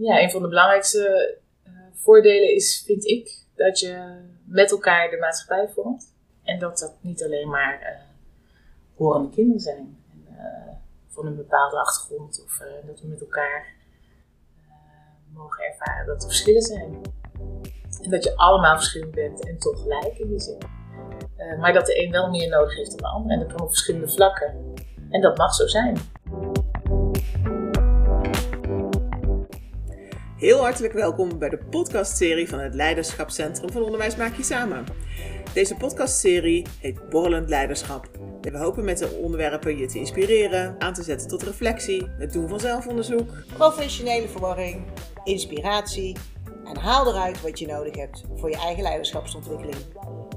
Ja, een van de belangrijkste uh, voordelen is, vind ik, dat je met elkaar de maatschappij vormt. En dat dat niet alleen maar uh, horende kinderen zijn. En, uh, van een bepaalde achtergrond. Of dat we met elkaar mogen ervaren dat er verschillen zijn. En dat je allemaal verschillend bent en toch gelijk in die zin. maar dat de een wel meer nodig heeft dan de ander. En dat kan op verschillende vlakken. En dat mag zo zijn. Heel hartelijk welkom bij de podcastserie van het Leiderschapscentrum van Onderwijs Maak Je Samen. Deze podcastserie heet Borrelend Leiderschap. En we hopen met de onderwerpen je te inspireren, aan te zetten tot reflectie, het doen van zelfonderzoek, professionele verwarring, inspiratie en haal eruit wat je nodig hebt voor je eigen leiderschapsontwikkeling.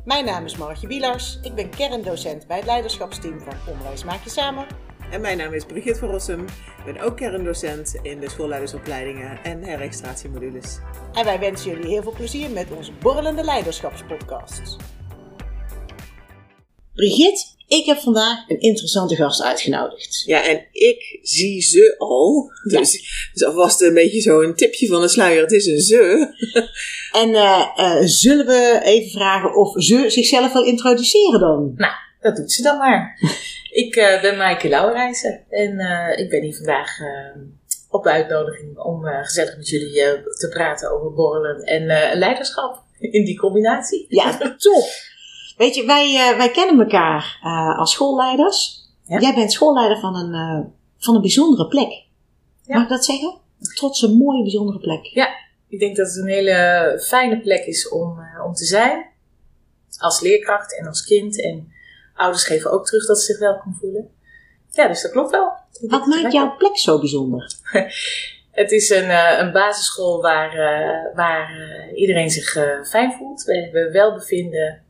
Mijn naam is Margje Wielars, ik ben kerndocent bij het leiderschapsteam van Onderwijs Maak Je Samen en mijn naam is Brigitte van Rossum. Ik ben ook kerndocent in de schoolleidersopleidingen en herregistratiemodules. En wij wensen jullie heel veel plezier met onze Borrelende Leiderschapspodcast. Brigitte, ik heb vandaag een interessante gast uitgenodigd. Ja, en ik zie ze al. Dus, dus alvast een beetje zo'n tipje van de sluier. Het is een ze. En uh, uh, zullen we even vragen of ze zichzelf wil introduceren dan? Nou, dat doet ze dan maar. Ik uh, ben Maaike Lauwerijzen en uh, ik ben hier vandaag uh, op uitnodiging om gezellig met jullie te praten over borrelen en leiderschap in die combinatie. Ja, top! Weet je, wij, wij kennen elkaar als schoolleiders. Ja? Jij bent schoolleider van een, van een bijzondere plek. Ja. Mag ik dat zeggen? Trots een mooie, bijzondere plek. Ja, ik denk dat het een hele fijne plek is om, om te zijn. Als leerkracht en als kind. En ouders geven ook terug dat ze zich welkom voelen. Ja, dus dat klopt wel. Wat maakt jouw plek zo bijzonder? het is een, uh, een basisschool waar, uh, waar uh, iedereen zich fijn voelt. We hebben welbevinden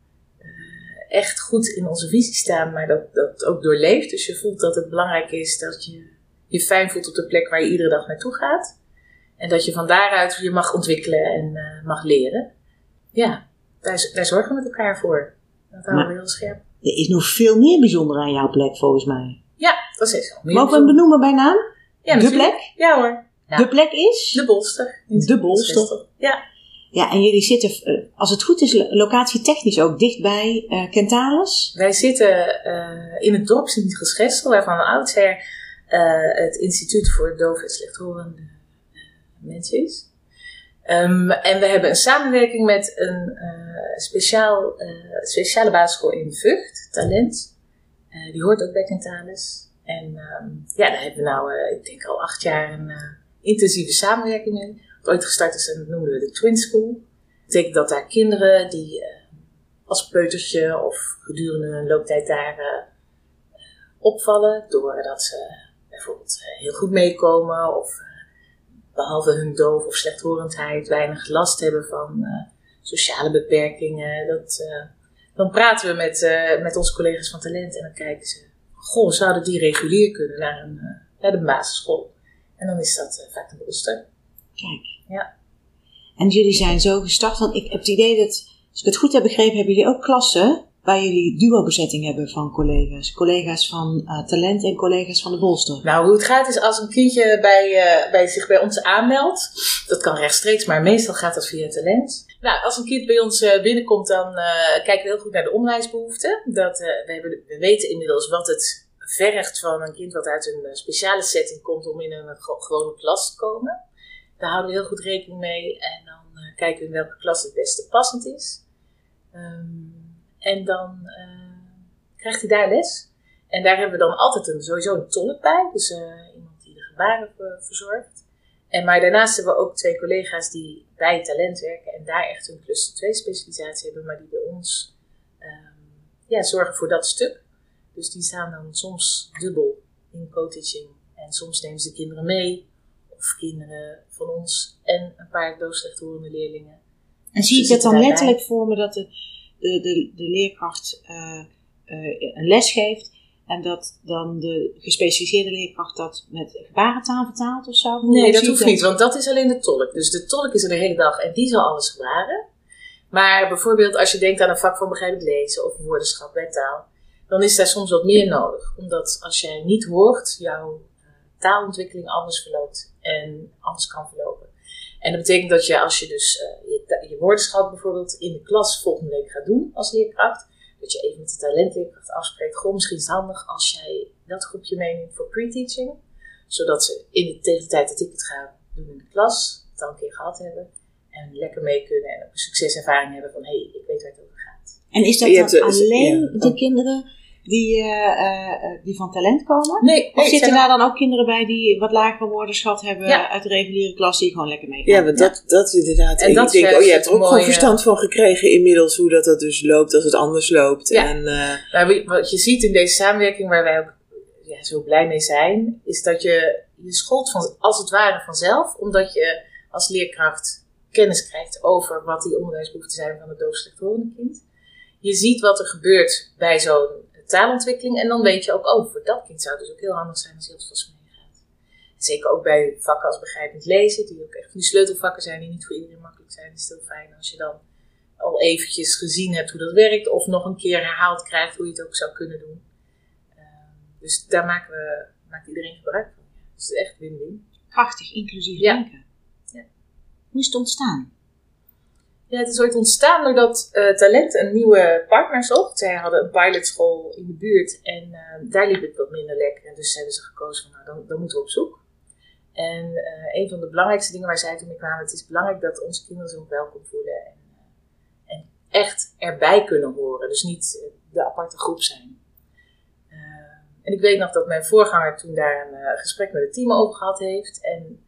echt goed in onze visie staan, maar dat, dat ook doorleeft. Dus je voelt dat het belangrijk is dat je je fijn voelt op de plek waar je iedere dag naartoe gaat. En dat je van daaruit je mag ontwikkelen en mag leren. Ja, daar, daar zorgen we met elkaar voor. Dat houden we heel scherp. Er is nog veel meer bijzonder aan jouw plek, volgens mij. Ja, dat is zo. Mogen we hem benoemen bij naam? Ja, de plek? Ja hoor. De plek is? De Bolster. De Bolster. Ja. Ja, en jullie zitten, eh, als het goed is, locatietechnisch ook dichtbij uh, Kentalis? Wij zitten uh, in het dorp Sint-Gesgestel, waarvan oudsher uh, het Instituut voor Doof en Slechthorende Mensen is. Um, en we hebben een samenwerking met een speciaal, speciale basisschool in Vught, Talent. die hoort ook bij Kentalis. En um, ja, daar hebben we nou, ik denk al acht jaar een intensieve samenwerking mee ooit gestart is en dat noemen we de Twin School. Dat betekent dat daar kinderen die als peutertje of gedurende hun looptijd daar opvallen, doordat ze bijvoorbeeld heel goed meekomen of behalve hun doof of slechthorendheid weinig last hebben van sociale beperkingen. Dat, dan praten we met, met onze collega's van talent en dan kijken ze, goh, zouden die regulier kunnen naar een, naar de basisschool? En dan is dat vaak een bolster. Kijk. Ja. En jullie zijn zo gestart, want ik heb het idee dat, als ik het goed heb begrepen, hebben jullie ook klassen waar jullie duo-bezetting hebben van collega's. Collega's van uh, talent en collega's van de bolster. Nou, hoe het gaat is als een kindje bij, uh, bij zich bij ons aanmeldt. Dat kan rechtstreeks, maar meestal gaat dat via talent. Nou, als een kind bij ons uh, binnenkomt, dan kijken we heel goed naar de onderwijsbehoeften. Dat, we, hebben, we weten inmiddels wat het vergt van een kind wat uit een speciale setting komt om in een gewone klas te komen. Daar houden we heel goed rekening mee. En dan kijken we in welke klas het beste passend is. Um, en dan uh, krijgt hij daar les. En daar hebben we dan altijd een, sowieso een tolk bij. Dus uh, iemand die de gebaren verzorgt. En maar daarnaast hebben we ook twee collega's die bij talent werken. En daar echt een cluster 2 specialisatie hebben. Maar die bij ons um, ja, zorgen voor dat stuk. Dus die staan dan soms dubbel in co-teaching. En soms nemen ze de kinderen mee of kinderen van ons en een paar doofslechthorende leerlingen. En zie ik het dan letterlijk voor me dat de, de, de, de leerkracht uh, uh, een les geeft en dat dan de gespecialiseerde leerkracht dat met gebarentaal vertaalt of zo? nee, dat hoeft niet, want dat is alleen de tolk. Dus de tolk is er de hele dag en die zal alles gebaren. Maar bijvoorbeeld als je denkt aan een vak van begrijpend lezen of woordenschap bij taal, dan is daar soms wat meer nodig. Omdat als jij niet hoort, jouw taalontwikkeling anders verloopt en anders kan verlopen. En dat betekent dat je als je dus uh, je, je woordenschat bijvoorbeeld in de klas volgende week gaat doen als leerkracht, dat je even met de talentleerkracht afspreekt, goh, misschien is het handig als jij dat groepje meeneemt voor pre-teaching, zodat ze in de, tegen de tijd dat ik het ga doen in de klas, het al een keer gehad hebben en lekker mee kunnen en ook een succeservaring hebben van hé, hey, ik weet waar het over gaat. En is dat dan alleen de kinderen die, uh, die van talent komen? Nee. Of zitten daar dan ook kinderen bij die wat lagere woordenschat hebben uit de reguliere klas die gewoon lekker mee Ja, want dat, dat is inderdaad. En, dat ik denk, oh, je hebt er ook gewoon verstand van gekregen inmiddels hoe dat, dat dus loopt als het anders loopt. Ja. En, nou, wat je ziet in deze samenwerking waar wij ook ja, zo blij mee zijn, is dat je je scholt van, als het ware vanzelf, omdat je als leerkracht kennis krijgt over wat die onderwijsbehoeften zijn van het doofslechthorende kind. Je ziet wat er gebeurt bij zo'n taalontwikkeling en dan weet je ook, oh, voor dat kind zou het dus ook heel handig zijn als hij alvast meegaat. Zeker ook bij vakken als begrijpend lezen, die ook echt die sleutelvakken zijn die niet voor iedereen makkelijk zijn, is het heel fijn als je dan al eventjes gezien hebt hoe dat werkt of nog een keer herhaald krijgt hoe je het ook zou kunnen doen. Dus daar maken we, maakt iedereen gebruik van. Dus het is echt win-win. Krachtig, inclusief denken. Ja. Hoe is het ontstaan? Het is ooit ontstaan doordat uh, Talent een nieuwe partner zocht. Zij hadden een pilotschool in de buurt en uh, daar liep het wat minder lekker. En dus hebben ze gekozen van, nou, dan, dan moeten we op zoek. En uh, een van de belangrijkste dingen waar zij toen mee kwamen, het is belangrijk dat onze kinderen zich welkom voelen. En, en echt erbij kunnen horen. Dus niet de aparte groep zijn. En ik weet nog dat mijn voorganger toen daar een gesprek met het team over gehad heeft. En,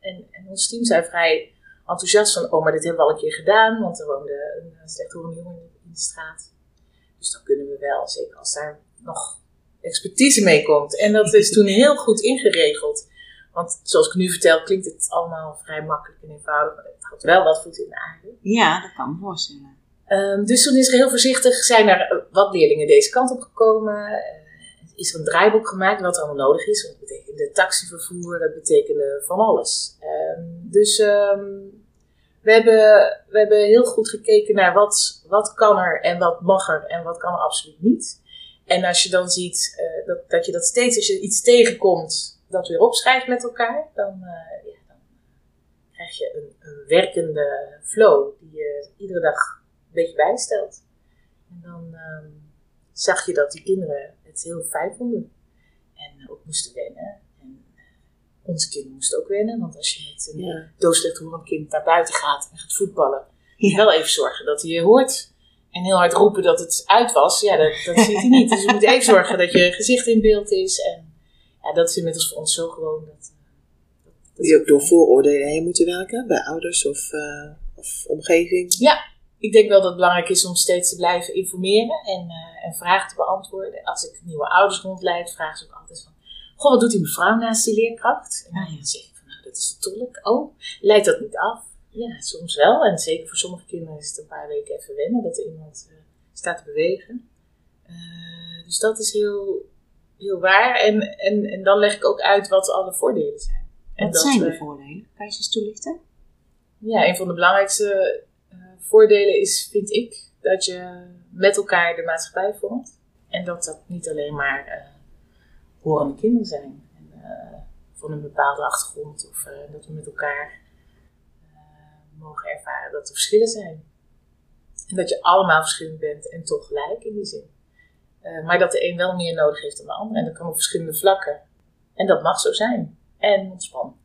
en, en, ons team zei vrij enthousiast van, oh, maar dit hebben we al een keer gedaan, want er woonde een, slechthorende jongen in de straat. Dus dat kunnen we wel, zeker als daar nog expertise mee komt. En dat is toen heel goed ingeregeld. Want zoals ik nu vertel, klinkt het allemaal vrij makkelijk en eenvoudig, maar het had wel wat voet in de aarde. Ja, dat kan me voorstellen. Um, dus toen is er heel voorzichtig, zijn er wat leerlingen deze kant op gekomen is er een draaiboek gemaakt wat er allemaal nodig is. Dat betekende taxivervoer, dat betekende van alles. Um, dus um, we, hebben, we hebben heel goed gekeken naar wat, wat kan er en wat mag er en wat kan er absoluut niet. En als je dan ziet uh, dat, dat je dat steeds, als je iets tegenkomt, dat weer opschrijft met elkaar, dan, uh, ja, dan krijg je een, een, werkende flow die je iedere dag een beetje bijstelt. En dan um, zag je dat die kinderen het heel fijn vonden. En ook moesten wennen. Onze kinderen moesten ook wennen. Want als je met een ja. doodslichthorend kind naar buiten gaat en gaat voetballen, moet je wel even zorgen dat hij je hoort. En heel hard roepen dat het uit was, ja, dat, dat ziet hij niet. Dus je moet even zorgen dat je gezicht in beeld is. En ja, dat is inmiddels voor ons zo gewoon. Dat, dat, dat die ook door vooroordelen heen moeten werken, bij ouders of, uh, of omgeving. Ja, ik denk wel dat het belangrijk is om steeds te blijven informeren en, uh, en vragen te beantwoorden. Als ik nieuwe ouders rondleid, vragen ze ook altijd van... Goh, wat doet die mevrouw naast die leerkracht? En dan zeg ik van, nou, dat is de tolk. Oh, leidt dat niet af? Ja, soms wel. En zeker voor sommige kinderen is het een paar weken even wennen dat er iemand uh, staat te bewegen. Uh, dus dat is heel, heel waar. En, en, en dan leg ik ook uit wat alle voordelen zijn. Wat dat, zijn de voordelen? Kan je ze eens toelichten? Ja, een van de belangrijkste voordelen is, vind ik, dat je met elkaar de maatschappij vormt. En dat dat niet alleen maar horende kinderen zijn. En, uh, van een bepaalde achtergrond. Of uh, dat we met elkaar mogen ervaren dat er verschillen zijn. En dat je allemaal verschillend bent en toch gelijk in die zin. maar dat de een wel meer nodig heeft dan de ander. En dat kan op verschillende vlakken. En dat mag zo zijn. En ontspan.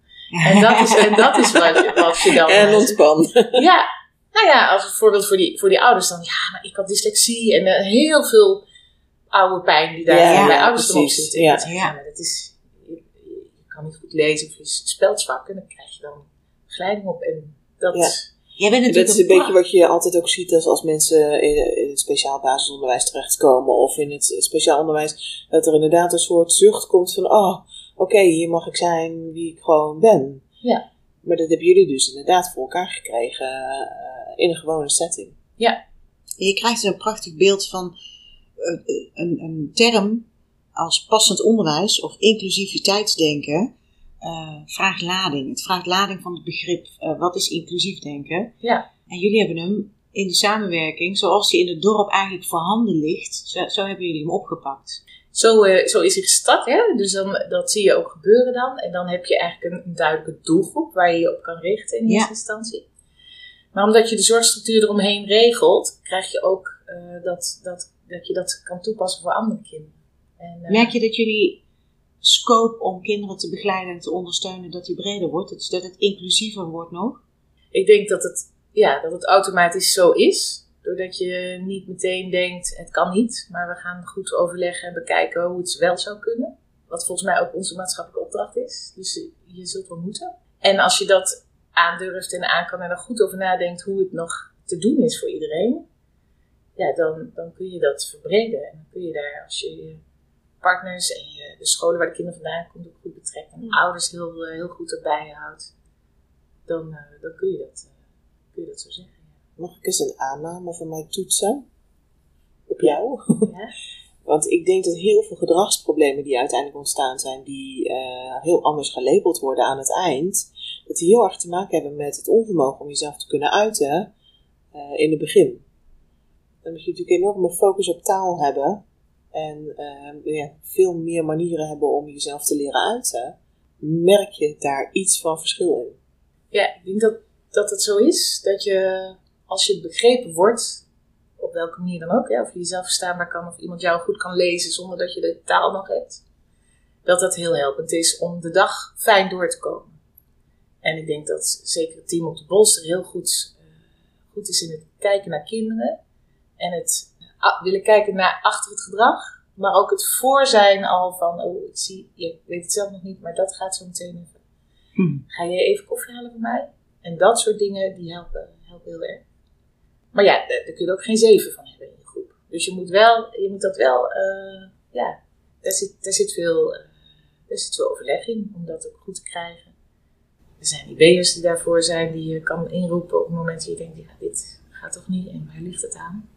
En dat is, en dat is wat, je, wat je dan... En ontspan. Ja, nou ja, als voorbeeld voor die, voor die ouders dan, ja, maar ik had dyslexie en uh, heel veel oude pijn die daar ja, bij ouders op zit. Ja. ja, ja, maar dat is, je, je, kan niet goed lezen of je spelt zwak en dan krijg je dan begeleiding op. En dat, ja. Jij bent dat is een beetje wat je altijd ook ziet als, als mensen in, in het speciaal basisonderwijs terechtkomen of in het speciaal onderwijs, dat er inderdaad een soort zucht komt van, oh, oké, okay, hier mag ik zijn wie ik gewoon ben. Ja. Maar dat hebben jullie dus inderdaad voor elkaar gekregen uh, in een gewone setting. Ja. je krijgt een prachtig beeld van uh, een, een, term als passend onderwijs of inclusiviteitsdenken. Uh, vraagt lading. Het vraagt lading van het begrip wat is inclusief denken. Ja. En jullie hebben hem in de samenwerking, zoals die in het dorp eigenlijk voorhanden ligt, zo, zo hebben jullie hem opgepakt. Zo, eh, zo is hij gestart, hè? dus dan, dat zie je ook gebeuren dan. En dan heb je eigenlijk een, een duidelijke doelgroep waar je je op kan richten in Ja. eerste instantie. Maar omdat je de zorgstructuur eromheen regelt, krijg je ook eh, dat, dat, dat je dat kan toepassen voor andere kinderen. En, eh, Merk je dat jullie scope om kinderen te begeleiden en te ondersteunen, dat die breder wordt? Dus dat het inclusiever wordt nog? Ik denk dat het, ja, dat het automatisch zo is. Doordat je niet meteen denkt, het kan niet. Maar we gaan goed overleggen en bekijken hoe het wel zou kunnen. Wat volgens mij ook onze maatschappelijke opdracht is. Dus je- je zult wel moeten. En als je dat aandurft en aan kan en er goed over nadenkt hoe het nog te doen is voor iedereen. Ja, dan, dan kun je dat verbreden. En dan kun je daar, als je je partners en je, de scholen waar de kinderen vandaan komen ook goed betrekt. En ouders heel, eh, heel goed erbij houdt. Dan, eh, dan kun, je dat, eh, kun je dat zo zeggen. Mag ik eens een aanname van mij toetsen? Op jou? Ja. Want ik denk dat heel veel gedragsproblemen die uiteindelijk ontstaan zijn, die eh, heel anders gelabeld worden aan het eind, dat die heel erg te maken hebben met het onvermogen om jezelf te kunnen uiten eh, in het begin. Dan moet je natuurlijk enorme focus op taal hebben en eh, ja, veel meer manieren hebben om jezelf te leren uiten. Merk je daar iets van verschil in? Ja, ik denk dat, dat het zo is dat je, als je begrepen wordt, op welke manier dan ook, ja, of je jezelf verstaanbaar kan, of iemand jou goed kan lezen zonder dat je de taal nog hebt, dat dat heel helpend is om de dag fijn door te komen. En ik denk dat zeker het team op de Bolster heel goed, eh, goed is in het kijken naar kinderen en het ah, willen kijken naar achter het gedrag, maar ook het voor zijn al van, oh, ik zie, je weet het zelf nog niet, maar dat gaat zo meteen even. Ga je even koffie halen voor mij? En dat soort dingen, die helpen, helpen heel erg. Maar ja, daar, daar kun je ook geen zeven van hebben in je groep. Dus je moet, wel, je moet dat wel, eh, ja, daar zit, daar, zit veel, eh, daar zit veel overleg in om dat ook goed te krijgen. Er zijn IB'ers die daarvoor zijn, die je kan inroepen op het moment dat je denkt, ja, dit gaat toch niet en waar ligt het aan?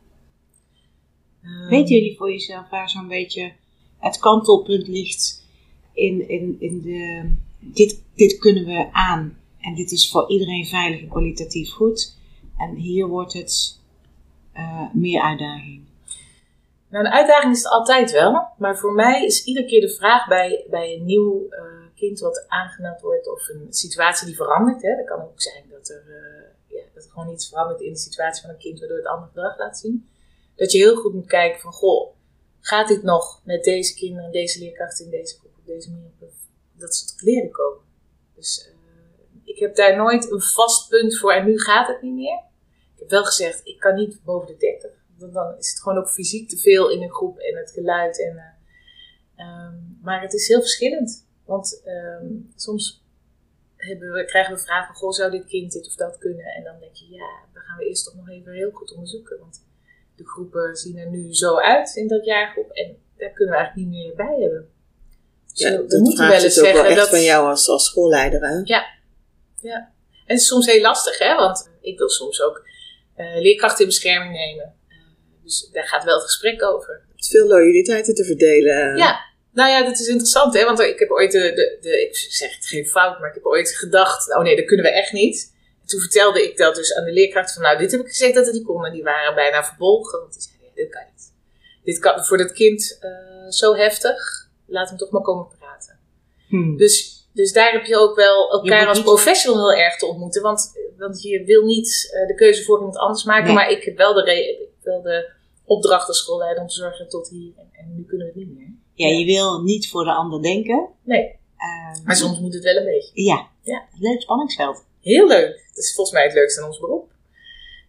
Ehm, Weten jullie voor jezelf waar zo'n beetje het kantelpunt ligt in, in, in de. Dit, dit kunnen we aan en dit is voor iedereen veilig en kwalitatief goed. En hier wordt het eh, meer uitdaging. Nou, een uitdaging is het altijd wel. Maar voor mij is iedere keer de vraag bij, bij een nieuw eh, kind wat aangemeld wordt of een situatie die verandert. Hè. Dat kan ook zijn dat er, eh, ja, dat gewoon iets verandert in de situatie van een kind waardoor het ander gedrag laat zien. Dat je heel goed moet kijken van, goh, gaat dit nog met deze kinderen, deze leerkrachten in deze groep op deze manier dat ze tot leren komen. Dus eh, ik heb daar nooit een vast punt voor en nu gaat het niet meer. Ik heb wel gezegd, ik kan niet boven de 30. Want dan is het gewoon ook fysiek te veel in een groep en het geluid. En, eh, ehm, maar het is heel verschillend. Want ehm, soms we, krijgen we vragen goh, zou dit kind dit of dat kunnen? En dan denk je, ja, dan gaan we eerst toch nog even heel goed onderzoeken. Want de groepen zien er nu zo uit in dat jaargroep. En daar kunnen we eigenlijk niet meer bij hebben. Dus Ja, we- we dat moeten wel eens ook wel zeggen echt dat... van jou als, als schoolleider, hè? Ja. ja. En het is soms heel lastig, hè? Want ik wil soms ook eh, leerkrachten in bescherming nemen. Eh, dus daar gaat wel het gesprek over. Je hebt veel loyaliteiten te verdelen. Ja, nou ja, dat is interessant, hè? Want ik heb ooit de, de, de ik zeg het geen fout, maar ik heb ooit gedacht, oh nee, dat kunnen we echt niet. En toen vertelde ik dat dus aan de leerkracht van, nou, dit heb ik gezegd dat het niet kon. En die waren bijna verbolgen, want die zeiden, dit kan niet. Dit kan voor dat kind eh, zo heftig, laat hem toch maar komen praten. Hmm. Dus, dus daar heb je ook wel elkaar als niet- professional heel erg te ontmoeten. Want, want je wil niet eh, de keuze voor iemand anders maken. Nee. Maar ik heb wel de, wel de opdracht als schoolleider om te zorgen tot hier. En, en nu kunnen we het niet meer. Ja, je wil niet voor de ander denken. Nee, Ehm, maar soms moet het wel een beetje. Ja, Ja. leuk spanningsveld. Heel leuk. Dat is volgens mij het leukste aan ons beroep.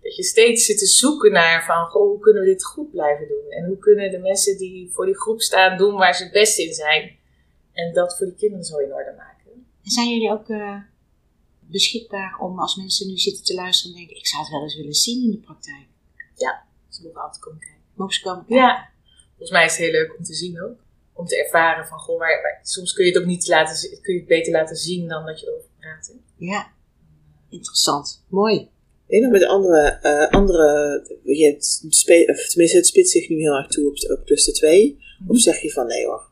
Dat je steeds zit te zoeken naar van, goh, hoe kunnen we dit goed blijven doen? En hoe kunnen de mensen die voor die groep staan doen waar ze het beste in zijn? En dat voor die kinderen zo in orde maken. En zijn jullie ook eh, beschikbaar om als mensen nu zitten te luisteren en denken, ik zou het wel eens willen zien in de praktijk? Ze moeten altijd komen kijken. Mogen ze komen kijken? Ja, volgens mij is het heel leuk om te zien ook. Om te ervaren van, goh, waar, waar- soms kun je het ook niet laten, kun je het beter laten zien dan dat je erover praat. hè. Ja. Interessant. Mooi. Ik denk dat met andere, eh, andere je hebt tenminste het spitst zich nu heel erg toe op, op cluster 2. Of zeg je van nee hoor,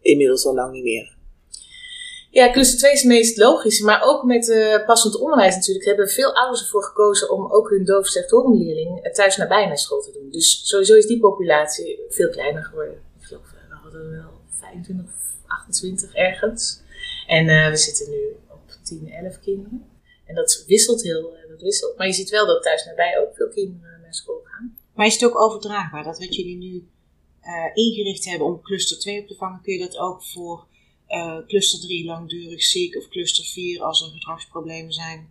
inmiddels al lang niet meer. Ja, cluster 2 is het meest logische, maar ook met eh, passend onderwijs natuurlijk hebben veel ouders ervoor gekozen om ook hun doof slechthorenleerling eh, thuis naar school te doen. Dus sowieso is die populatie veel kleiner geworden. Ik geloof wel hadden we wel 25 of 28 ergens. En we zitten nu op 10, 11 kinderen. En dat wisselt heel, eh, dat wisselt. Maar je ziet wel dat thuis nabij ook veel kinderen naar school gaan. Maar is het ook overdraagbaar? Dat wat jullie nu eh, ingericht hebben om cluster 2 op te vangen, kun je dat ook voor eh, cluster 3 langdurig ziek of cluster 4 als er gedragsproblemen zijn?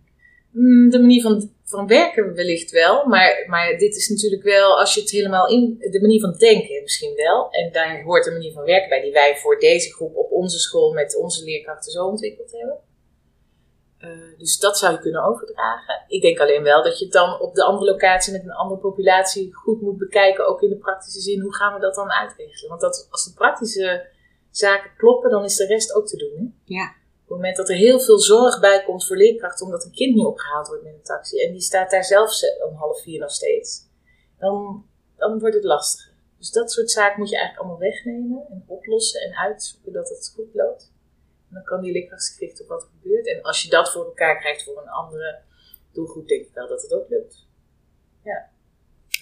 Mm, De manier van, van werken wellicht wel, maar, maar dit is natuurlijk wel, als je het helemaal in, de manier van denken misschien wel. En daar hoort een manier van werken bij die wij voor deze groep op onze school met onze leerkrachten zo ontwikkeld hebben. Eh, dus dat zou je kunnen overdragen. Ik denk alleen wel dat je het dan op de andere locatie met een andere populatie goed moet bekijken, ook in de praktische zin, hoe gaan we dat dan uitregelen? Want dat, als de praktische zaken kloppen, dan is de rest ook te doen. Hè? Ja. Op het moment dat er heel veel zorg bij komt voor leerkrachten, omdat een kind niet opgehaald wordt met een taxi en die staat daar zelf ze- om half vier nog steeds, dan, dan wordt het lastiger. Dus dat soort zaken moet je eigenlijk allemaal wegnemen en oplossen en uitzoeken dat het goed loopt. Dan kan die richten op wat er gebeurt. En als je dat voor elkaar krijgt voor een andere doelgroep, denk ik wel dat het ook lukt.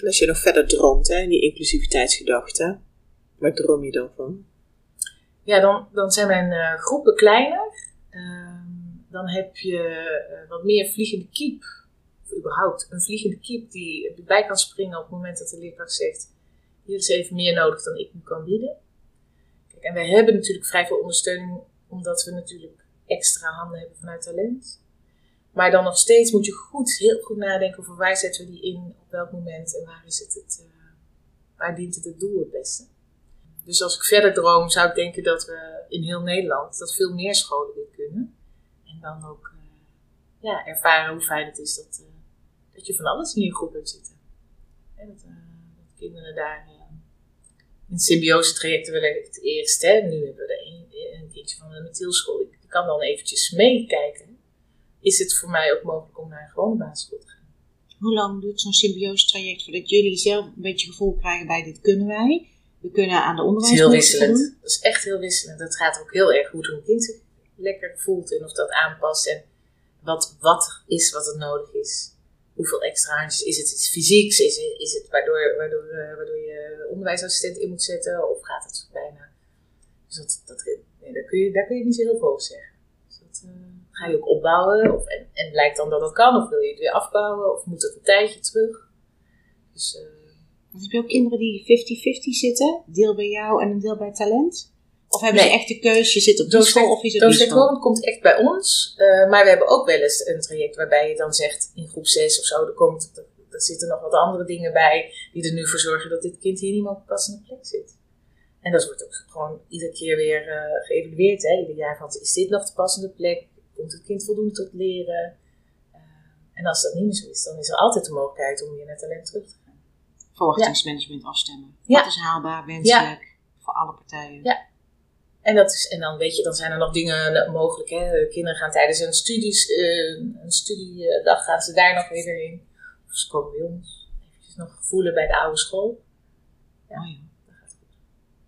En als je nog verder droomt, hè, in die inclusiviteitsgedachte, waar droom je dan van? Ja, dan, dan zijn mijn eh, groepen kleiner. Ehm, dan heb je eh, wat meer vliegende kiep. Of überhaupt een vliegende kiep die erbij kan springen op het moment dat de leerkracht zegt: Hier is even meer nodig dan ik nu kan bieden. Kijk, en wij hebben natuurlijk vrij veel ondersteuning, omdat we natuurlijk extra handen hebben vanuit talent. Maar dan nog steeds moet je goed, heel goed nadenken over waar zetten we die in, op welk moment en waar, is het eh, waar dient het het doel het beste. Dus als ik verder droom, zou ik denken dat we in heel Nederland, dat veel meer scholen dit kunnen. En dan ook eh, ja, ervaren hoe fijn het is dat, eh, dat je van alles in je groep hebt zitten. En dat, dat kinderen daar in symbiose trajecten willen het eerst. Hè. Nu hebben we er een, een kindje van de Methielschool. Ik kan dan eventjes meekijken. Is het voor mij ook mogelijk om naar een gewone basisschool te gaan? Hoe lang duurt zo'n symbiose traject voordat jullie zelf een beetje gevoel krijgen bij dit kunnen wij? We kunnen aan de Het is onderwijs heel wisselend. Dat is echt heel wisselend. Dat gaat ook heel erg goed hoe een kind zich lekker voelt en of dat aanpast. En wat, wat is wat het nodig is. Hoeveel extra. Is het iets fysieks? Is het, is het waardoor, waardoor, eh, waardoor je onderwijsassistent in moet zetten? Of gaat het bijna? Dus dat, dat, nee, daar, kun je, daar kun je niet zo heel veel over zeggen. Dus dat eh, ga je ook opbouwen. Of, en, en blijkt dan dat dat kan? Of wil je het weer afbouwen? Of moet het een tijdje terug? Dus... Want heb je ook kinderen die 50-50 zitten? Deel bij jou en een deel bij talent? Of hebben Nee. ze echt de keuze, je zit op die school of je zit op die school? Komt echt bij ons. eh, maar we hebben ook wel eens een traject waarbij je dan zegt in groep 6 of zo, er, komt, er, er zitten nog wat andere dingen bij die er nu voor zorgen dat dit kind hier niet meer op een passende plek zit. En dat wordt ook gewoon iedere keer weer eh, geëvalueerd. Hè? Ieder jaar van, is dit nog de passende plek? Komt het kind voldoende tot leren? Eh, en als dat niet meer zo is, dan is er altijd de mogelijkheid om weer naar talent terug te gaan. Verwachtingsmanagement afstemmen. Ja. Wat is haalbaar, wenselijk voor alle partijen? Ja. En, dat is, en dan weet je, dan zijn er nog dingen mogelijk. Hè? Kinderen gaan tijdens een, studies, eh, een studiedag gaan ze daar nog weer in. Of ze komen bij ons. Eventjes nog voelen bij de oude school. Ja, Oh ja. dat gaat goed.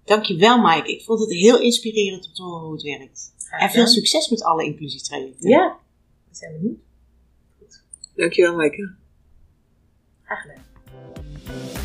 Dankjewel Mike, ik vond het heel inspirerend om te horen hoe het werkt. Graag En veel succes met alle inclusietrajecten. Ja, we zijn benieuwd. Dankjewel, Maaike. Graag gedaan.